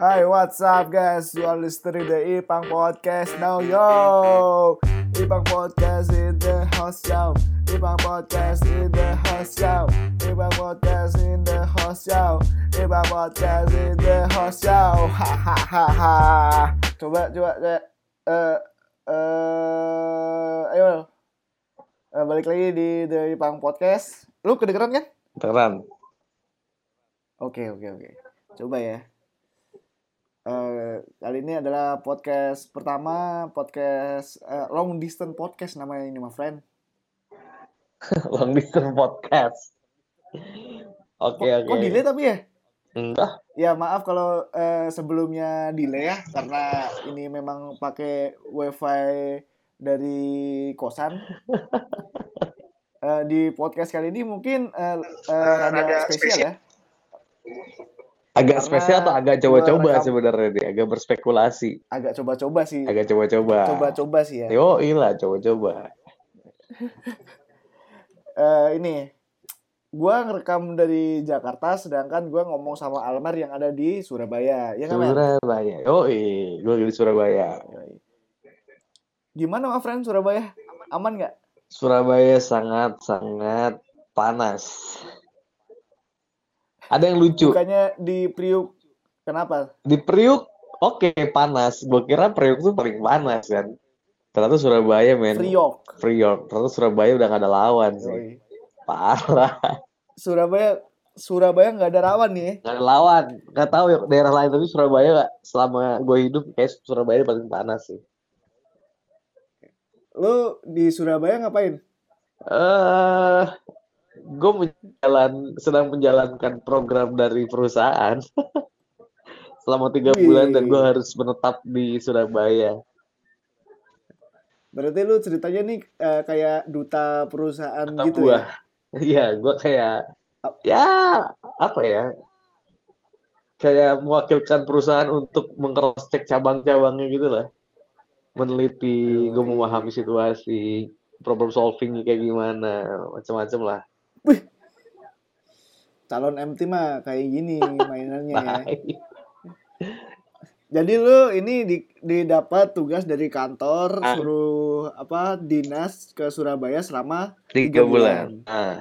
Hi, what's up guys? You are listening the Ipang Podcast now, yo! Ipang Podcast in the house, yo! Ipang Podcast in the house, yo! Ipang Podcast in the house, yo! Ipang Podcast in the house, yo! Hahaha. Coba, coba, coba. Eh, eh, ayo. Eh, balik lagi di The Ipang Podcast. Lu kedengeran kan? Keren. Oke, oke, oke. Coba ya. Eh, kali ini adalah podcast pertama, podcast eh, long distance podcast namanya ini, my friend. Long distance podcast. Oke Kok, oke. kok delay tapi ya? Enggak. Ya maaf kalau eh, sebelumnya delay ya, karena ini memang pakai wifi dari kosan. Eh, di podcast kali ini mungkin eh, eh, rada spesial ya. Agak Karena spesial atau agak coba-coba sebenarnya nih, agak berspekulasi, Agak coba-coba sih. agak coba-coba. Coba-coba sih ya. Yo, iya coba-coba. eh ini gua ngerekam dari Jakarta sedangkan gua ngomong sama Almar yang ada di Surabaya ya kan? Surabaya. Yo, gue di Surabaya. Gimana my friend Surabaya aman nggak Surabaya sangat-sangat panas. Ada yang lucu. bukannya di Priuk kenapa Di Priuk, oke panas. Gue kira Priuk tuh paling panas kan. Ternyata Surabaya men. Priok Priok. Ternyata Surabaya udah gak ada lawan sih. Yoi. Parah. Surabaya Surabaya nggak ada rawan nih Gak ada lawan. Gak tahu ya daerah lain tapi Surabaya gak, selama gue hidup kayak Surabaya paling panas sih. lu di Surabaya ngapain Eh, gue menjalan sedang menjalankan program dari perusahaan selama tiga bulan dan gue harus menetap di Surabaya. berarti lu ceritanya nih eh, kayak duta perusahaan Kata gitu gue, ya iya gue kayak ya apa ya? Kayak mewakilkan perusahaan untuk mengcross check cabang-cabangnya gitu lah. Meneliti, gue memahami situasi, problem solving kayak gimana, macam-macam lah. Calon MT mah kayak gini mainannya ya Jadi lu ini di, didapat tugas dari kantor Ah. suruh apa dinas ke Surabaya selama tiga tiga bulan. Nah,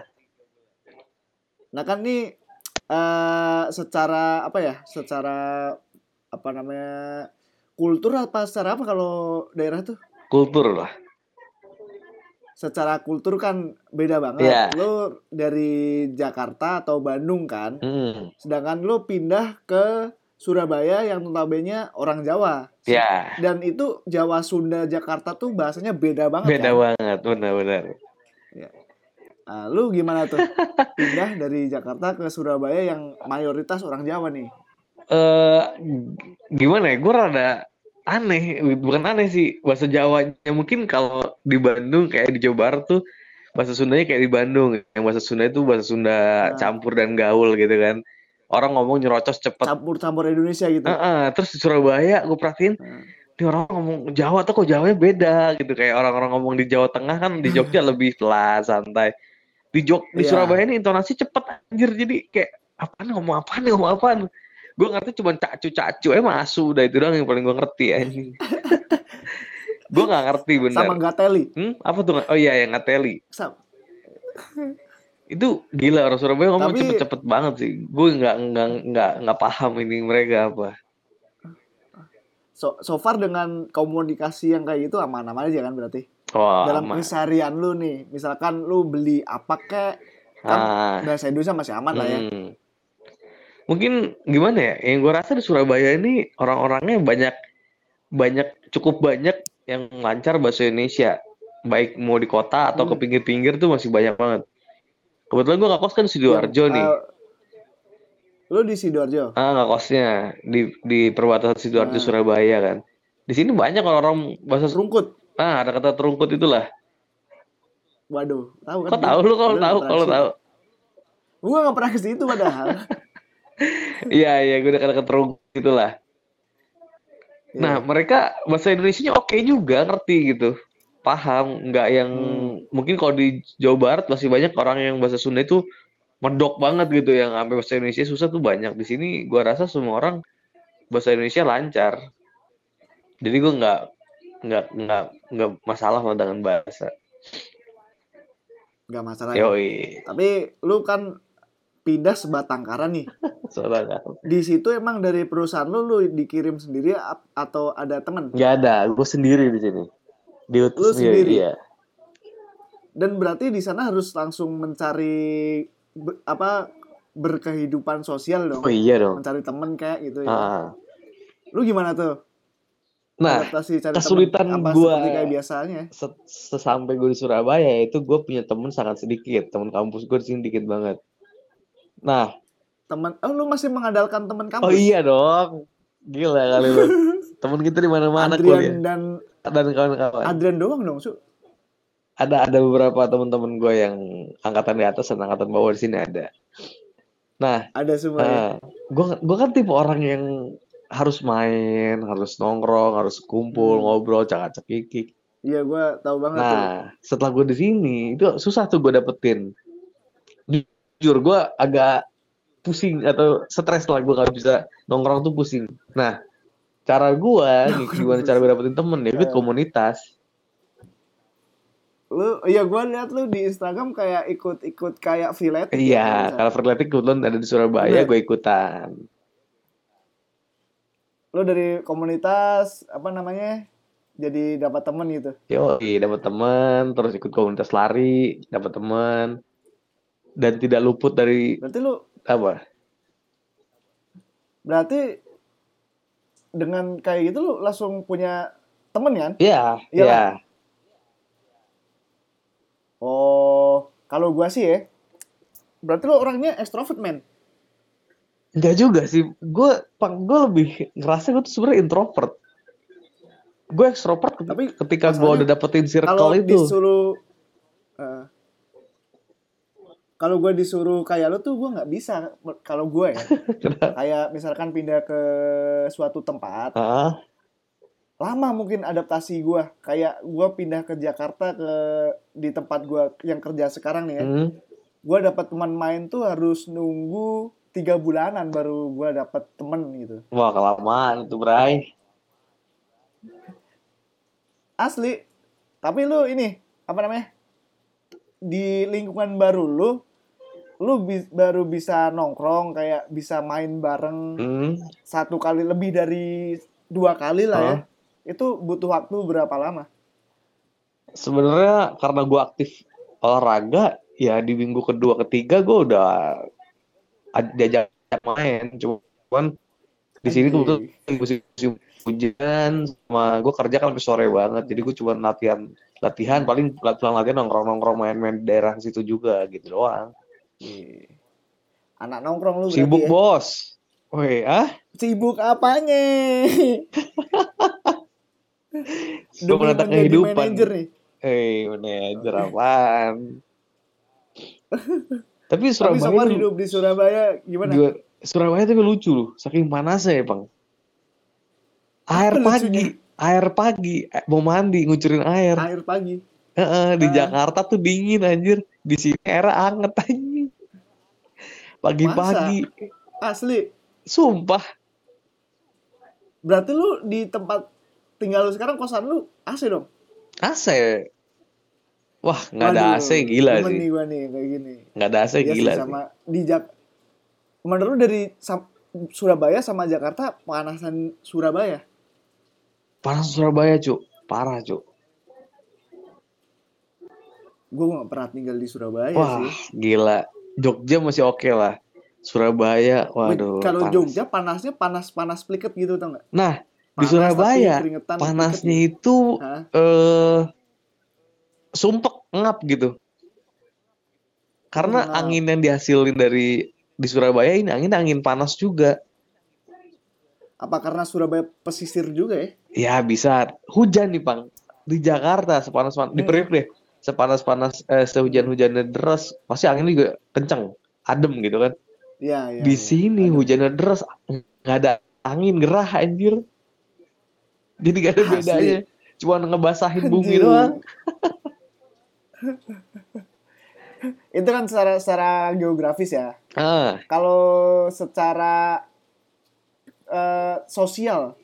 Nah kan nih eh secara apa ya? Secara apa namanya? Kultur apa secara apa kalau daerah tuh? kultur lah. Secara kultur kan beda banget. Iya. Lu dari Jakarta atau Bandung kan, Hmm, sedangkan lu pindah ke Surabaya yang notabene orang Jawa. ya, Dan itu Jawa Sunda Jakarta tuh bahasanya beda banget beda kan? banget, benar-benar. Nah, lu gimana tuh? Pindah dari Jakarta ke Surabaya yang mayoritas orang Jawa nih. Eh, gimana ya? Gue rada aneh, bukan aneh sih bahasa Jawanya. Mungkin kalau di Bandung kayak di Jawa Barat tuh bahasa Sundanya kayak di Bandung. Yang bahasa Sunda itu bahasa Sunda Nah. campur dan gaul gitu kan. Orang ngomong nyerocos cepet. Campur-campur Indonesia gitu. Heeh, terus di Surabaya gue perhatiin Nah. ini orang ngomong Jawa tuh kok Jawanya beda gitu kayak orang-orang ngomong di Jawa Tengah kan di Jogja lebih pelan santai di Jog di Iya. Surabaya ini intonasi cepet anjir jadi kayak apaan ngomong apaan nih ngomong apaan gue ngerti cuma cacu cacu eh masu udah itu doang yang paling gue ngerti anjing gue nggak ngerti bener Sama Gateli. hmm apa tuh oh iya yang ngateli itu gila orang Surabaya ngomong Tapi- cepet-cepet banget sih gue nggak nggak nggak nggak paham ini mereka apa So, so far dengan komunikasi yang kayak gitu aman-aman aja kan berarti. oh Dalam aman. keseharian lu nih, misalkan lu beli apa kek, kan Ah. bahasa Indonesia masih aman lah ya. Mungkin gimana ya? Yang gue rasa di Surabaya ini orang-orangnya banyak banyak cukup banyak yang lancar bahasa Indonesia. Baik mau di kota atau ke Hmm. pinggir-pinggir tuh masih banyak banget. Kebetulan gue nggak kos kan di Sidoarjo Yang, nih. eh, lu di Sidoarjo. Ah nggak kosnya di di perbatasan Sidoarjo Ah. Surabaya kan. Di sini banyak orang bahasa Rungkut. ah ada kata terungkut itulah. Waduh, tahu kan? Kok tahu lu kalau tahu kalau tahu. ke. Gua nggak pernah ke situ padahal. Iya iya gue udah kata terungkut itulah. Iya. Nah, mereka bahasa Indonesia oke juga, ngerti gitu. Paham, nggak yang Hmm. mungkin kalau di Jawa Barat masih banyak orang yang bahasa Sunda itu medok banget gitu yang sampai bahasa Indonesia susah tuh banyak. Di sini gua rasa semua orang bahasa Indonesia lancar. Jadi gue nggak nggak nggak nggak masalah lah dengan bahasa. nggak masalah ya. Yoi. tapi lu kan pindah sebatangkara nih Soalnya di situ emang dari perusahaan lu lu dikirim sendiri atau ada temen nggak ada, gue sendiri di sini. Diutus Lu sendiri? Iya. dan berarti di sana harus langsung mencari apa berkehidupan sosial dong Oh iya dong. mencari temen kayak gitu ya Ah. lu gimana tuh Nah, adaptasi cari kesulitan seperti kayak biasanya se- sesampai gue di Surabaya itu gue punya temen sangat sedikit. Temen kampus gue di sini dikit banget. Nah, temen oh lu masih mengandalkan temen kampus oh iya dong. Gila kali lu. Temen kita di mana-mana kuliah. Adrian dan Dan kawan-kawan. Adrian doang dong su ada ada beberapa teman-teman gue yang angkatan di atas dan angkatan bawah di sini ada. Nah, ada semua ya? nah gue gue kan tipe orang yang harus main, harus nongkrong, harus kumpul, Hmm. ngobrol, cakap cekikik. iya gua tahu banget tuh Nah, setelah gue di sini itu susah tuh gue dapetin. Jujur gue agak pusing atau stres lah gue gak bisa nongkrong tuh pusing. Nah, cara gue gimana cara gue dapetin temen ya ikut Eh. komunitas. lu iya gua lihat lu di Instagram kayak ikut-ikut kayak freeletics Iya, ya, kalau freeletics kebetulan ada di Surabaya, gue ikutan. lu dari komunitas apa namanya jadi dapat temen gitu Yo, dapat teman, terus ikut komunitas lari, dapat teman, dan tidak luput dari berarti lu apa? berarti dengan kayak gitu lu langsung punya temen kan Iya, Iya iya. oh kalau gua sih ya berarti lu orangnya extrovert man Enggak juga sih. Gue gue lebih ngerasa gue tuh sebenarnya introvert. Gue extrovert Tapi ketika gue udah dapetin circle kalau itu. disuruh eh, kalau gue disuruh kayak lu tuh gue nggak bisa kalau gue ya. Kayak misalkan pindah ke suatu tempat Ah, lama mungkin adaptasi gue kayak gue pindah ke Jakarta ke di tempat gue yang kerja sekarang nih ya. Hmm. gue dapat teman main tuh harus nunggu tiga bulanan baru gue dapat temen gitu. Wah kelamaan itu Bray. asli. Tapi lu ini apa namanya di lingkungan baru lu lu bi- baru bisa nongkrong kayak bisa main bareng Hmm. satu kali lebih dari dua kali lah ya Hah? itu butuh waktu berapa lama Sebenarnya karena gue aktif olahraga, ya di minggu kedua ketiga gue udah diajak main. Cuman di sini tuh musim hujan sama gue kerja kan sampai sore banget jadi gue cuma latihan latihan paling pulang latihan nongkrong nongkrong main-main di daerah situ juga gitu doang. Anak nongkrong lu sibuk ya? bos Woi, ah? sibuk apanya Gue menata kehidupan. nih Eh, manajer apaan? Tapi tapi Surabaya sama tuh- hidup di Surabaya gimana juga Surabaya tuh lucu loh, saking panasnya ya, Bang. Air Apa pagi, lucunya? air pagi, eh, mau mandi ngucurin air. air pagi Heeh, di Ah. Jakarta tuh dingin anjir. Di sini airnya anget anjir. Pagi-pagi. asli Sumpah. berarti lu di tempat tinggal lu sekarang kosan lu AC dong AC. Wah, nggak ada AC gila sih. nih gua nih kayak gini Nggak ada AC sih, gila sih. sama di Jak menurut lu dari Surabaya sama Jakarta panasan Surabaya Panas Surabaya, Cuk. Parah, Cuk. gue gak pernah tinggal di Surabaya Wah, sih gila. Jogja masih oke lah. Surabaya, waduh. kalau panas. Jogja panasnya panas-panas pliket gitu tau gak Nah, di Panas Surabaya tapi keringetan panasnya pliket itu gitu. Hah? eh sumpek ngap gitu. Karena Ngap. angin yang dihasilin dari di Surabaya ini angin angin panas juga. apa karena Surabaya pesisir juga ya Ya bisa hujan nih, Pang. Di Jakarta sepanas-panas di Hmm. Priok deh. Sepanas-panas eh, sehujan-hujannya deras, pasti anginnya juga kenceng, adem gitu kan. Iya, iya. di iya. sini Aduh. hujannya deras, nggak ada angin gerah anjir. Jadi gak ada Asli. bedanya. Cuma ngebasahin bumi doang. Itu kan secara secara geografis ya. Ah, Kalau secara eh, sosial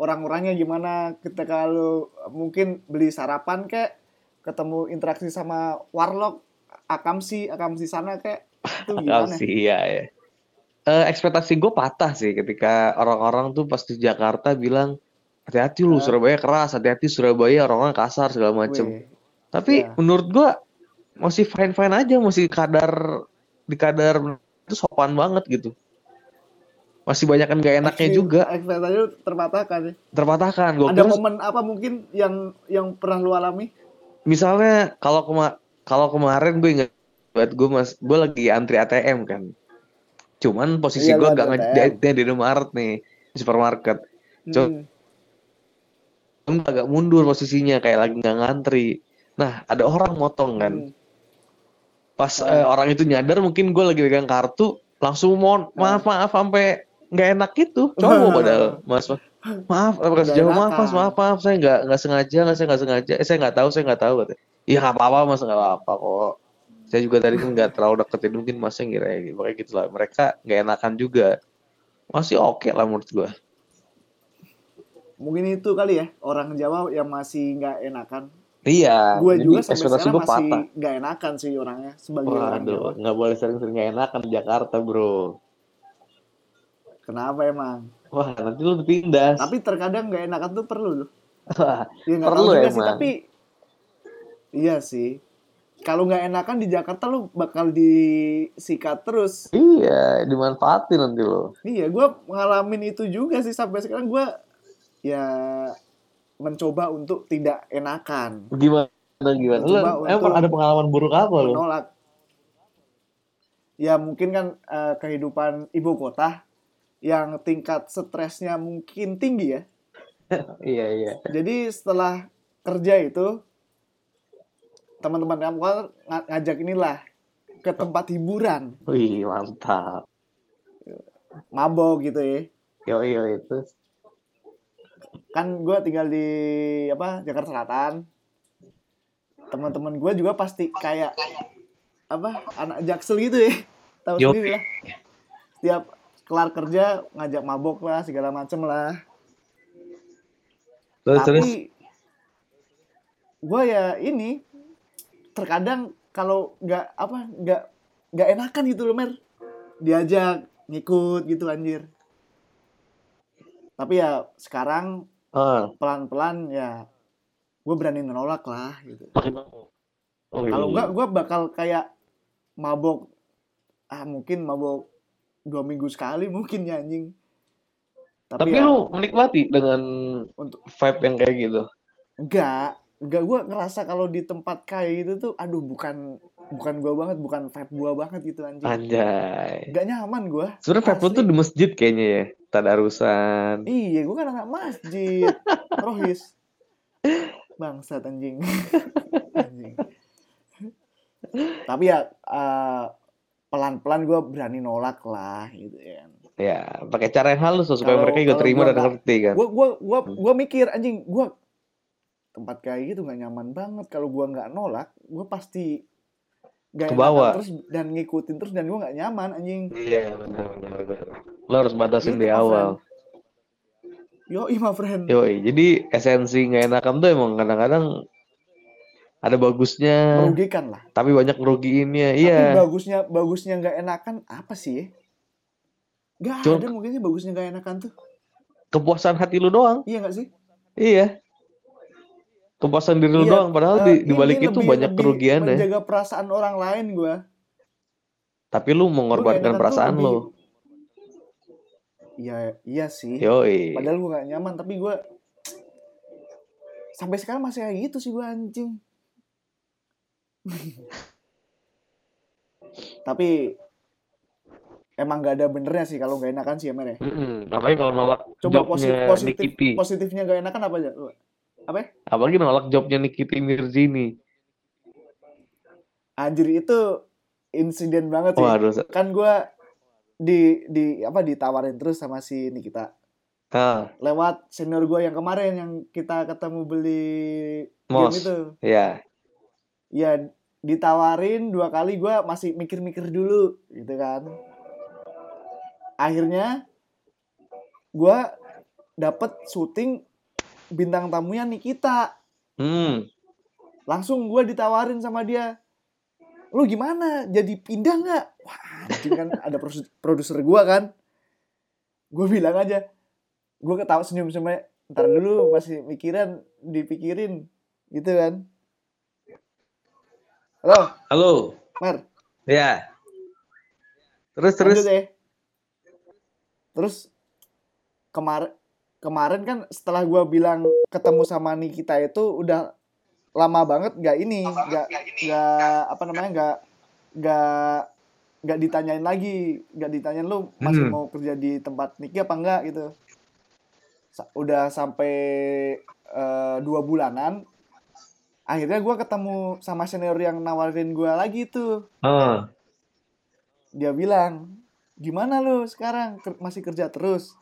orang-orangnya gimana ketika lu mungkin beli sarapan kayak ketemu interaksi sama warlock akamsi akamsi sana kayak itu gimana sih, iya ya. Eh, ekspektasi gue patah sih ketika orang-orang tuh pas di Jakarta bilang hati-hati lu Ah. Surabaya keras, hati-hati Surabaya orang-orang kasar segala macem. Wih, Tapi Iya. menurut gua masih fine-fine aja, masih kadar di kadar itu sopan banget gitu. Masih banyak kan gak enaknya ekspektasi- juga, ekspektasi lu terpatahkan ya. terpatahkan. Gua ada kira momen apa mungkin yang yang pernah lu alami misalnya kalau kema kalau kemarin gue ingat buat gue mas gue lagi antri ATM kan. Cuman posisi Iya, gue antri ngejahit di Indomaret nih di supermarket. Hmm. Gue agak mundur posisinya kayak lagi nggak ngantri. Nah ada orang motong kan. Hmm. Pas Ah. eh, orang itu nyadar mungkin gue lagi pegang kartu langsung mohon Ah. maaf maaf sampai nggak enak gitu cowok padahal mas mas. Maaf apa Nggak sejauh maaf mas. Maaf maaf saya nggak nggak sengaja nggak saya nggak sengaja. Eh saya nggak tahu saya nggak tahu katanya. Iya nggak apa-apa mas nggak apa-apa kok. Saya juga tadi kan nggak terlalu deketin mungkin masnya ngira ya gitu. Kayak gitu lah mereka nggak enakan juga. Masih oke lah menurut gue mungkin itu kali ya orang Jawa yang masih nggak enakan. Iya gue juga sampai sekarang masih nggak enakan sih orangnya sebagai orang Jawa. waduh nggak boleh sering-sering nggak enakan di Jakarta bro kenapa emang? Wah nanti lu ditindas tapi terkadang nggak enakan tuh perlu loh. Wah, ya Perlu juga sih emang. tapi iya sih. Kalau nggak enakan di Jakarta lu bakal disikat terus. Iya dimanfaatin nanti lo iya gue ngalamin itu juga sih sampai sekarang. Gue ya mencoba untuk tidak enakan. Gimana gimana? Lu emang ada pengalaman buruk apa lo? menolak. Ya mungkin kan eh, kehidupan ibu kota yang tingkat stresnya mungkin tinggi ya. Iya iya. jadi setelah kerja itu teman-teman kamu kan ng- ngajak inilah ke tempat hiburan. Wih mantap. mabok gitu ya. Yo yo itu. kan gue tinggal di apa Jakarta Selatan. Teman-teman gue juga pasti kayak apa anak jaksel gitu ya. Tahu sendiri lah. Setiap kelar kerja ngajak mabok lah segala macem lah. Terus tapi gue ya ini terkadang kalau nggak apa nggak nggak enakan gitu loh mer. Diajak ngikut gitu anjir. Tapi ya sekarang Ah. pelan-pelan ya gue berani menolak lah gitu. Oh, kalau iya. enggak gue bakal kayak mabok. Ah mungkin mabok dua minggu sekali mungkin ya anjing Tapi ya, lu menikmati dengan untuk vibe yang kayak gitu. enggak enggak gue ngerasa kalau di tempat kayak gitu tuh aduh bukan bukan gue banget bukan vibe gue banget gitu anjing Anjay. enggak nyaman gue Sebenarnya vibe lu tuh di masjid kayaknya ya. Tadarusan. iya gue kan anak masjid rohis bangsat anjing anjing tapi ya eh, pelan-pelan gue berani nolak lah gitu ya Ya, pakai cara yang halus loh, supaya Kalau- mereka juga terima gua dan ngerti kan. gue gua gua gua mikir anjing gue tempat kayak gitu nggak nyaman banget kalau gue nggak nolak gue pasti gak Kebawa. terus dan ngikutin terus dan gue nggak nyaman anjing Iya, benar. Lo harus batasin Gitu, di awal. yo my friend Yoi, jadi esensi nggak enakan tuh emang kadang-kadang ada bagusnya, merugikan lah tapi banyak ngerugiinnya. tapi Iya. bagusnya bagusnya nggak enakan apa sih ya? Gak Cuma- ada mungkinnya bagusnya nggak enakan tuh Kepuasan hati lu doang. iya nggak sih Iya. Kepuasan diri lu Iya, doang, padahal Eh, di, di balik itu lebih- banyak lebih kerugiannya. menjaga perasaan orang lain gue Tapi lu mengorbankan perasaan lu. iya iya sih Yoi. Padahal gue gak nyaman, tapi gue sampai sekarang masih kayak gitu sih gue anjing. Tapi emang gak ada benernya sih kalau gak enakan sih ya Mer ya. Apalagi kalau nolak Coba posi- jobnya positif Nikiti. positifnya gak enakan apa aja? Apa ya? Apalagi nolak jobnya Nikiti Mirzini. Anjir itu insiden banget sih. Waduh. Kan gue di di apa ditawarin terus sama si Nikita Ah, lewat senior gue yang kemarin yang kita ketemu beli Mos. game itu. ya. Ya ditawarin dua kali gue masih mikir-mikir dulu gitu kan. Akhirnya gue dapet syuting bintang tamunya Nikita. Hmm. langsung gue ditawarin sama dia lu gimana? Jadi pindah nggak? Wah anjing kan ada produ- produser gue kan. Gue bilang aja gue ketawa senyum senyum ntar dulu masih mikiran dipikirin gitu kan halo Halo. Mer Ya. Terus terus. lanjut ya terus kemarin kemarin kan setelah gue bilang ketemu sama Nikita itu udah lama banget nggak ini nggak nggak apa namanya nggak nggak nggak ditanyain lagi nggak ditanyain lu masih Hmm. mau kerja di tempat Niki apa enggak gitu udah sampai eh, dua bulanan akhirnya gue ketemu sama senior yang nawarin gue lagi tuh. Ah. dia bilang gimana lu sekarang? Ker- masih kerja terus?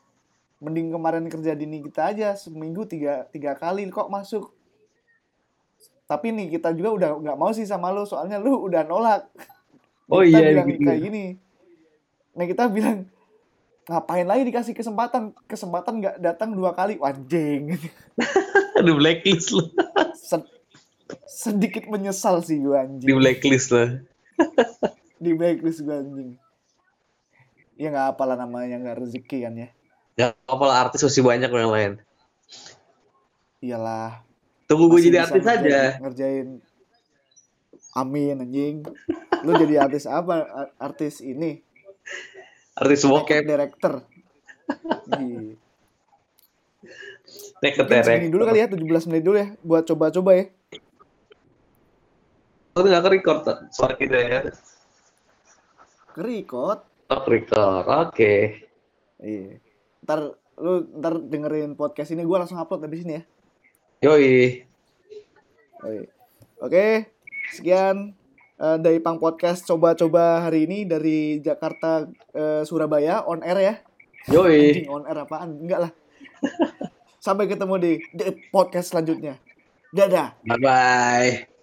Mending kemarin kerja di Nikita aja seminggu tiga tiga kali kok masuk. Tapi nih kita juga udah nggak mau sih sama lu soalnya lu udah nolak. Oh kita iya, bilang gitu. kayak gini. Nah kita bilang ngapain lagi dikasih kesempatan? Kesempatan nggak datang dua kali. Anjing. Di blacklist lo. Se- sedikit menyesal sih gue Di anjing blacklist lo. di blacklist gue anjing ya nggak apalah namanya nggak rezeki kan ya Gak apa lah artis masih banyak yang lain. iyalah Tunggu gue jadi artis ngerjain- aja. Ngerjain. Amin anjing. Lu jadi artis apa? Artis ini. Artis bokep. director. Segini direct. dulu kali ya, 17 menit dulu ya buat coba-coba ya. Lu nggak ke record suara kita ya? Kerikot. Oh, record. Oke. Iya. Ntar lu ntar dengerin podcast ini gua langsung upload habis ini ya. Yoi. Oke. Oke, sekian eh, dari Pang Podcast coba-coba hari ini dari Jakarta eh, Surabaya on air ya. Yoi. Anjing on air apaan? Enggak lah. Sampai ketemu di, di podcast selanjutnya. Dadah. Bye bye.